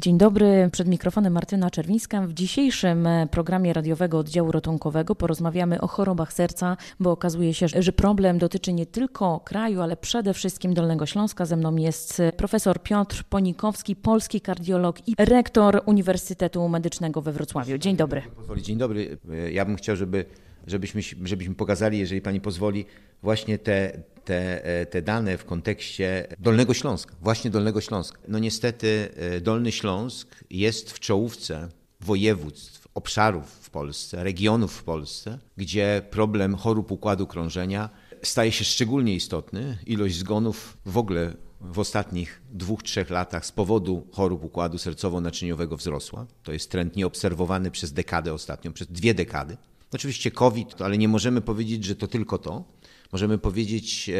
Dzień dobry, przed mikrofonem Martyna Czerwińska. W dzisiejszym e, programie radiowego oddziału ratunkowego porozmawiamy o chorobach serca, bo okazuje się, że problem dotyczy nie tylko kraju, ale przede wszystkim Dolnego Śląska. Ze mną jest e, profesor Piotr Ponikowski, polski kardiolog i rektor Uniwersytetu Medycznego we Wrocławiu. Dzień dobry. Dzień dobry. E, ja bym chciał, żeby żebyśmy, żebyśmy pokazali, jeżeli pani pozwoli, właśnie te, te, te dane w kontekście Dolnego Śląska, właśnie Dolnego Śląska. No niestety e, Dolny Śląsk jest w czołówce województw, obszarów w Polsce, regionów w Polsce, gdzie problem chorób układu krążenia staje się szczególnie istotny. Ilość zgonów w ogóle w ostatnich dwóch, trzech latach z powodu chorób układu sercowo-naczyniowego wzrosła. To jest trend nieobserwowany przez dekadę ostatnią, przez dwie dekady. Oczywiście COVID, ale nie możemy powiedzieć, że to tylko to. Możemy powiedzieć e,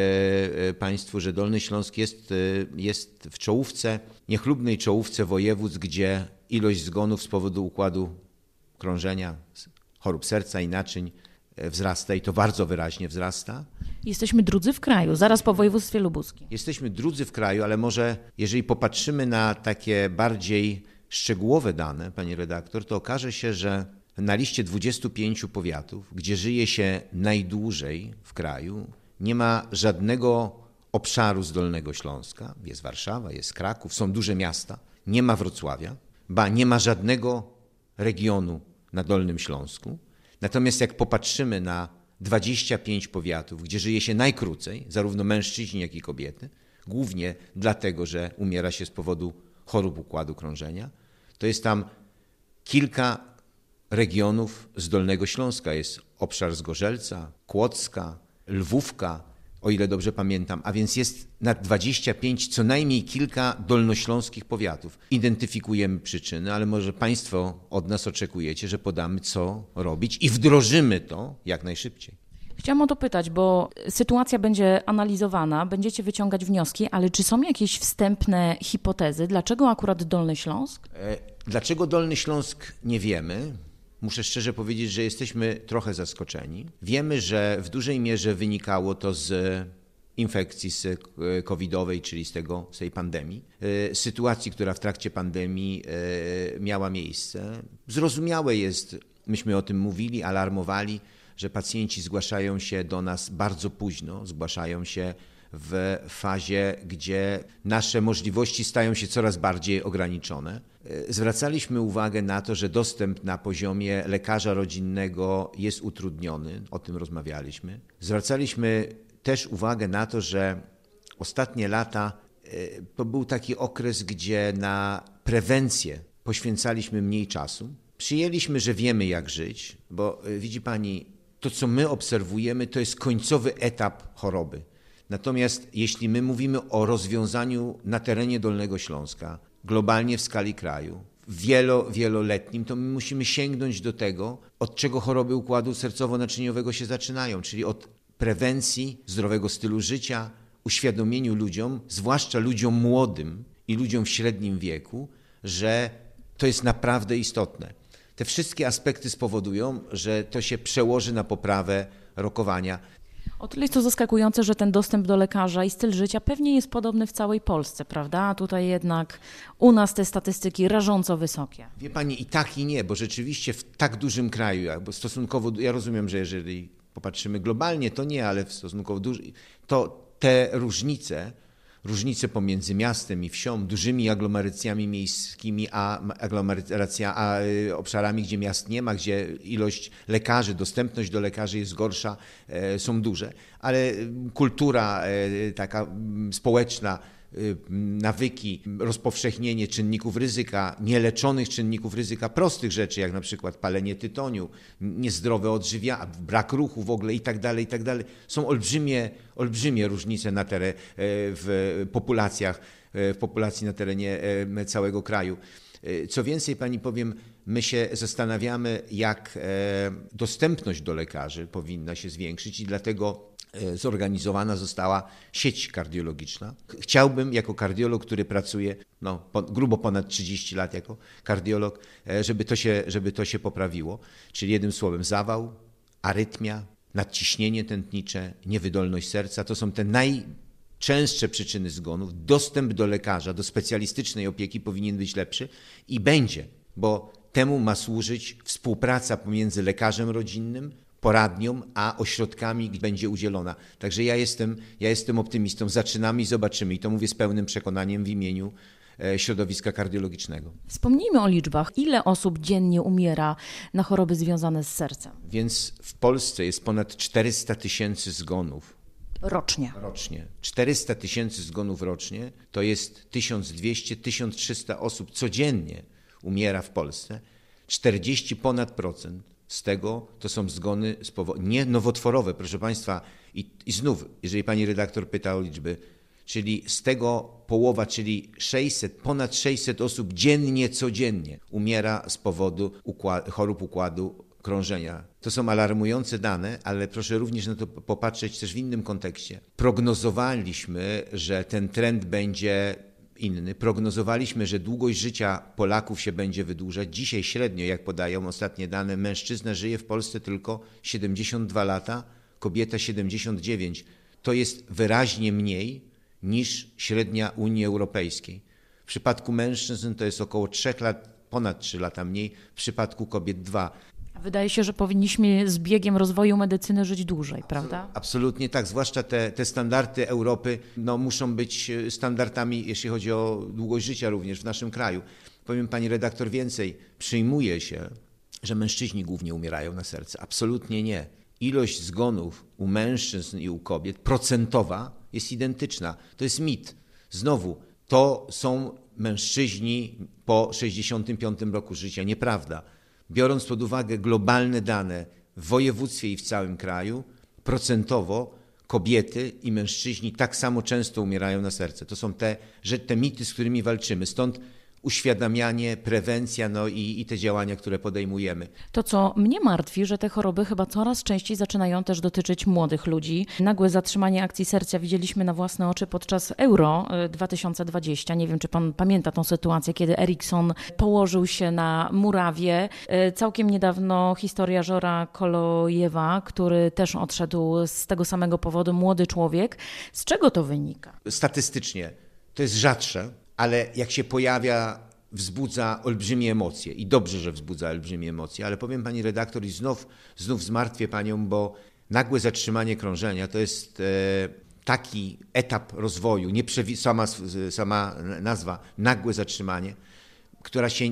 e, Państwu, że Dolny Śląsk jest, e, jest w czołówce, niechlubnej czołówce województw, gdzie ilość zgonów z powodu układu krążenia, chorób serca i naczyń wzrasta i to bardzo wyraźnie wzrasta. Jesteśmy drudzy w kraju, zaraz po województwie lubuskim. Jesteśmy drudzy w kraju, ale może jeżeli popatrzymy na takie bardziej szczegółowe dane, pani redaktor, to okaże się, że na liście 25 powiatów, gdzie żyje się najdłużej w kraju, nie ma żadnego obszaru z Dolnego Śląska. Jest Warszawa, jest Kraków, są duże miasta. Nie ma Wrocławia, ba nie ma żadnego regionu na Dolnym Śląsku. Natomiast jak popatrzymy na 25 powiatów, gdzie żyje się najkrócej, zarówno mężczyźni, jak i kobiety, głównie dlatego, że umiera się z powodu chorób układu krążenia, to jest tam kilka regionów z Dolnego Śląska. Jest obszar Zgorzelca, Kłodzka, Lwówka, o ile dobrze pamiętam, a więc jest na 25 co najmniej kilka dolnośląskich powiatów. Identyfikujemy przyczyny, ale może Państwo od nas oczekujecie, że podamy co robić i wdrożymy to jak najszybciej. Chciałam o to pytać, bo sytuacja będzie analizowana, będziecie wyciągać wnioski, ale czy są jakieś wstępne hipotezy? Dlaczego akurat Dolny Śląsk? E, dlaczego Dolny Śląsk nie wiemy? Muszę szczerze powiedzieć, że jesteśmy trochę zaskoczeni. Wiemy, że w dużej mierze wynikało to z infekcji covidowej, czyli z, tego, z tej pandemii, e, sytuacji, która w trakcie pandemii e, miała miejsce. Zrozumiałe jest, myśmy o tym mówili, alarmowali, że pacjenci zgłaszają się do nas bardzo późno, zgłaszają się w fazie, gdzie nasze możliwości stają się coraz bardziej ograniczone. E, zwracaliśmy uwagę na to, że dostęp na poziomie lekarza rodzinnego jest utrudniony, o tym rozmawialiśmy. Zwracaliśmy też uwagę na to, że ostatnie lata e, to był taki okres, gdzie na prewencję poświęcaliśmy mniej czasu. Przyjęliśmy, że wiemy jak żyć, bo e, widzi Pani, to co my obserwujemy, to jest końcowy etap choroby. Natomiast jeśli my mówimy o rozwiązaniu na terenie Dolnego Śląska, globalnie w skali kraju, wielo, wieloletnim, to my musimy sięgnąć do tego, od czego choroby układu sercowo-naczyniowego się zaczynają, czyli od prewencji zdrowego stylu życia, uświadomieniu ludziom, zwłaszcza ludziom młodym i ludziom w średnim wieku, że to jest naprawdę istotne. Te wszystkie aspekty spowodują, że to się przełoży na poprawę rokowania. O tyle jest to zaskakujące, że ten dostęp do lekarza i styl życia pewnie jest podobny w całej Polsce, prawda? A tutaj jednak u nas te statystyki rażąco wysokie. Wie pani, i tak i nie, bo rzeczywiście w tak dużym kraju, jakby stosunkowo, ja rozumiem, że jeżeli popatrzymy globalnie, to nie, ale w stosunkowo dużym, to te różnice różnice pomiędzy miastem i wsią, dużymi aglomeracjami miejskimi, a, aglomeracja, a y, obszarami, gdzie miast nie ma, gdzie ilość lekarzy, dostępność do lekarzy jest gorsza, e, są duże. Ale kultura e, taka społeczna, Y, nawyki, rozpowszechnienie czynników ryzyka, nieleczonych czynników ryzyka, prostych rzeczy, jak na przykład palenie tytoniu, niezdrowe odżywianie, brak ruchu w ogóle i tak dalej, i tak dalej. Są olbrzymie, olbrzymie różnice na tere, w populacjach, e, w populacji na terenie e, całego kraju. E, co więcej, pani powiem, my się zastanawiamy, jak dostępność do lekarzy powinna się zwiększyć i dlatego E, zorganizowana została sieć kardiologiczna. Chciałbym jako kardiolog, który pracuje no, po, grubo ponad 30 lat jako kardiolog, e, żeby to, się, żeby to się poprawiło. Czyli jednym słowem zawał, arytmia, nadciśnienie tętnicze, niewydolność serca to są te naj częstsze przyczyny zgonów, dostęp do lekarza, do specjalistycznej opieki powinien być lepszy i będzie, bo temu ma służyć współpraca pomiędzy lekarzem rodzinnym, poradnią, a ośrodkami będzie udzielona. Także ja jestem, ja jestem optymistą. Zaczynamy i zobaczymy. I to mówię z pełnym przekonaniem w imieniu e, środowiska kardiologicznego. Wspomnijmy o liczbach. Ile osób dziennie umiera na choroby związane z sercem? Więc w Polsce jest ponad 400 tysięcy zgonów. Rocznie. Rocznie. 400 tysięcy zgonów rocznie to jest 1200-1300 osób codziennie umiera w Polsce. 40 ponad procent z tego to są zgony z powodu, nie nowotworowe, proszę Państwa. I, I znów, jeżeli Pani redaktor pyta o liczby, czyli z tego połowa, czyli 600, ponad 600 osób dziennie, codziennie umiera z powodu układ, chorób układu krążenia. To są alarmujące dane, ale proszę również na to popatrzeć też w innym kontekście. Prognozowaliśmy, że ten trend będzie inny. Prognozowaliśmy, że długość życia Polaków się będzie wydłużać. Dzisiaj średnio, jak podają ostatnie dane, mężczyzna żyje w Polsce tylko 72 lata, kobieta 79. To jest wyraźnie mniej niż średnia Unii Europejskiej. W przypadku mężczyzn to jest około 3 lat, ponad 3 lata mniej, w przypadku kobiet 2. Wydaje się, że powinniśmy z biegiem rozwoju medycyny żyć dłużej, prawda? Absolutnie tak, zwłaszcza te, te standardy Europy no, muszą być standardami, jeśli chodzi o długość życia również w naszym kraju. Powiem pani redaktor więcej, przyjmuje się, że mężczyźni głównie umierają na serce. Absolutnie nie. Ilość zgonów u mężczyzn i u kobiet procentowa jest identyczna. To jest mit. Znowu, to są mężczyźni po 65 roku życia. Nieprawda biorąc pod uwagę globalne dane w województwie i w całym kraju, procentowo kobiety i mężczyźni tak samo często umierają na serce. To są te, te mity, z którymi walczymy. Stąd uświadamianie, prewencja no i, i te działania, które podejmujemy. To, co mnie martwi, że te choroby chyba coraz częściej zaczynają też dotyczyć młodych ludzi. Nagłe zatrzymanie akcji serca widzieliśmy na własne oczy podczas Euro 2020. E, Nie wiem, czy pan pamięta tą sytuację, kiedy Eriksson położył się na murawie. E, całkiem niedawno historia Żora Kolojewa, który też odszedł z tego samego powodu, młody człowiek. Z czego to wynika? Statystycznie to jest rzadsze ale jak się pojawia, wzbudza olbrzymie emocje. I dobrze, że wzbudza olbrzymie emocje, ale powiem pani redaktor i znów, znów zmartwię panią, bo nagłe zatrzymanie krążenia to jest e, taki etap rozwoju, sama, sama nazwa, nagłe zatrzymanie, która się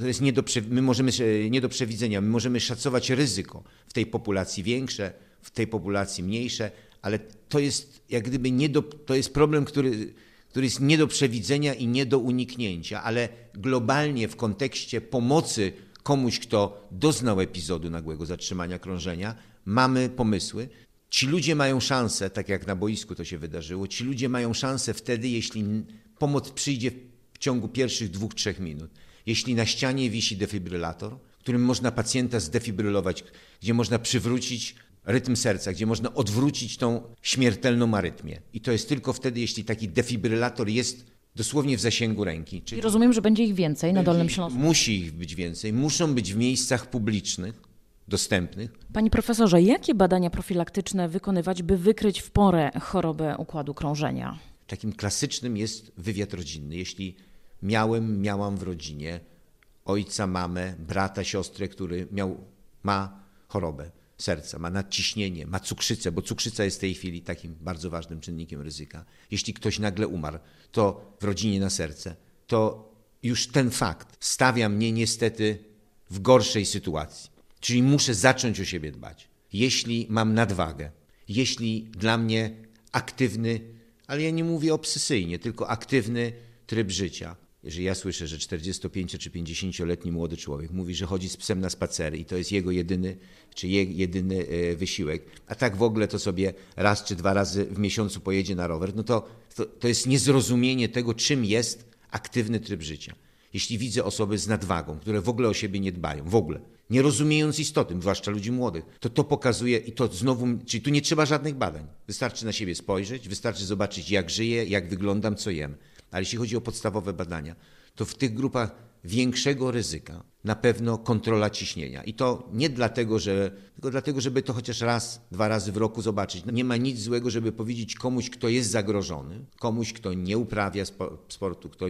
to jest nie do, my możemy, nie do przewidzenia, my możemy szacować ryzyko w tej populacji większe, w tej populacji mniejsze, ale to jest jak gdyby nie do, to jest problem, który który jest nie do przewidzenia i nie do uniknięcia, ale globalnie w kontekście pomocy komuś, kto doznał epizodu nagłego zatrzymania krążenia, mamy pomysły. Ci ludzie mają szansę, tak jak na boisku to się wydarzyło, ci ludzie mają szansę wtedy, jeśli pomoc przyjdzie w ciągu pierwszych dwóch, trzech minut. Jeśli na ścianie wisi defibrylator, którym można pacjenta zdefibrylować, gdzie można przywrócić rytm serca, gdzie można odwrócić tą śmiertelną arytmię. I to jest tylko wtedy, jeśli taki defibrylator jest dosłownie w zasięgu ręki. Czyli I rozumiem, że będzie ich więcej na Dolnym Śląsku. Musi ich być więcej. Muszą być w miejscach publicznych, dostępnych. Panie profesorze, jakie badania profilaktyczne wykonywać, by wykryć w porę chorobę układu krążenia? Takim klasycznym jest wywiad rodzinny. Jeśli miałem, miałam w rodzinie ojca, mamę, brata, siostrę, który miał, ma chorobę serca, ma nadciśnienie, ma cukrzycę, bo cukrzyca jest w tej chwili takim bardzo ważnym czynnikiem ryzyka. Jeśli ktoś nagle umarł, to w rodzinie na serce, to już ten fakt stawia mnie niestety w gorszej sytuacji. Czyli muszę zacząć o siebie dbać. Jeśli mam nadwagę, jeśli dla mnie aktywny, ale ja nie mówię obsesyjnie, tylko aktywny tryb życia, jeżeli ja słyszę, że 45 czy 50-letni młody człowiek mówi, że chodzi z psem na spacery i to jest jego jedyny, czy je, jedyny e, wysiłek, a tak w ogóle to sobie raz czy dwa razy w miesiącu pojedzie na rower, no to, to, to jest niezrozumienie tego, czym jest aktywny tryb życia. Jeśli widzę osoby z nadwagą, które w ogóle o siebie nie dbają, w ogóle, nie rozumiejąc istoty, zwłaszcza ludzi młodych, to to pokazuje i to znowu, czyli tu nie trzeba żadnych badań. Wystarczy na siebie spojrzeć, wystarczy zobaczyć, jak żyję, jak wyglądam, co jem. Ale jeśli chodzi o podstawowe badania, to w tych grupach większego ryzyka na pewno kontrola ciśnienia. I to nie dlatego, że, tylko dlatego, żeby to chociaż raz, dwa razy w roku zobaczyć. Nie ma nic złego, żeby powiedzieć komuś, kto jest zagrożony, komuś, kto nie uprawia spo- sportu, kto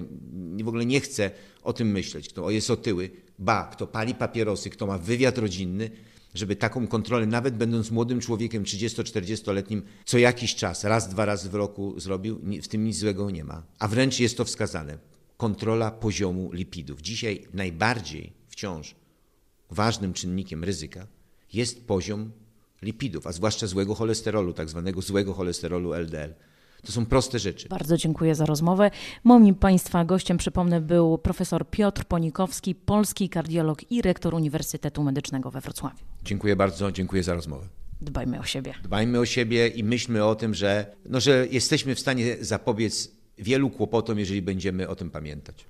w ogóle nie chce o tym myśleć, kto jest otyły, ba, kto pali papierosy, kto ma wywiad rodzinny, żeby taką kontrolę, nawet będąc młodym człowiekiem, 30-40-letnim, co jakiś czas, raz, dwa razy w roku zrobił, w tym nic złego nie ma. A wręcz jest to wskazane. Kontrola poziomu lipidów. Dzisiaj najbardziej wciąż ważnym czynnikiem ryzyka jest poziom lipidów, a zwłaszcza złego cholesterolu, tak zwanego złego cholesterolu LDL. To są proste rzeczy. Bardzo dziękuję za rozmowę. Moim Państwa gościem, przypomnę, był profesor Piotr Ponikowski, polski kardiolog i rektor Uniwersytetu Medycznego we Wrocławiu. Dziękuję bardzo, dziękuję za rozmowę. Dbajmy o siebie. Dbajmy o siebie i myślmy o tym, że, no, że jesteśmy w stanie zapobiec wielu kłopotom, jeżeli będziemy o tym pamiętać.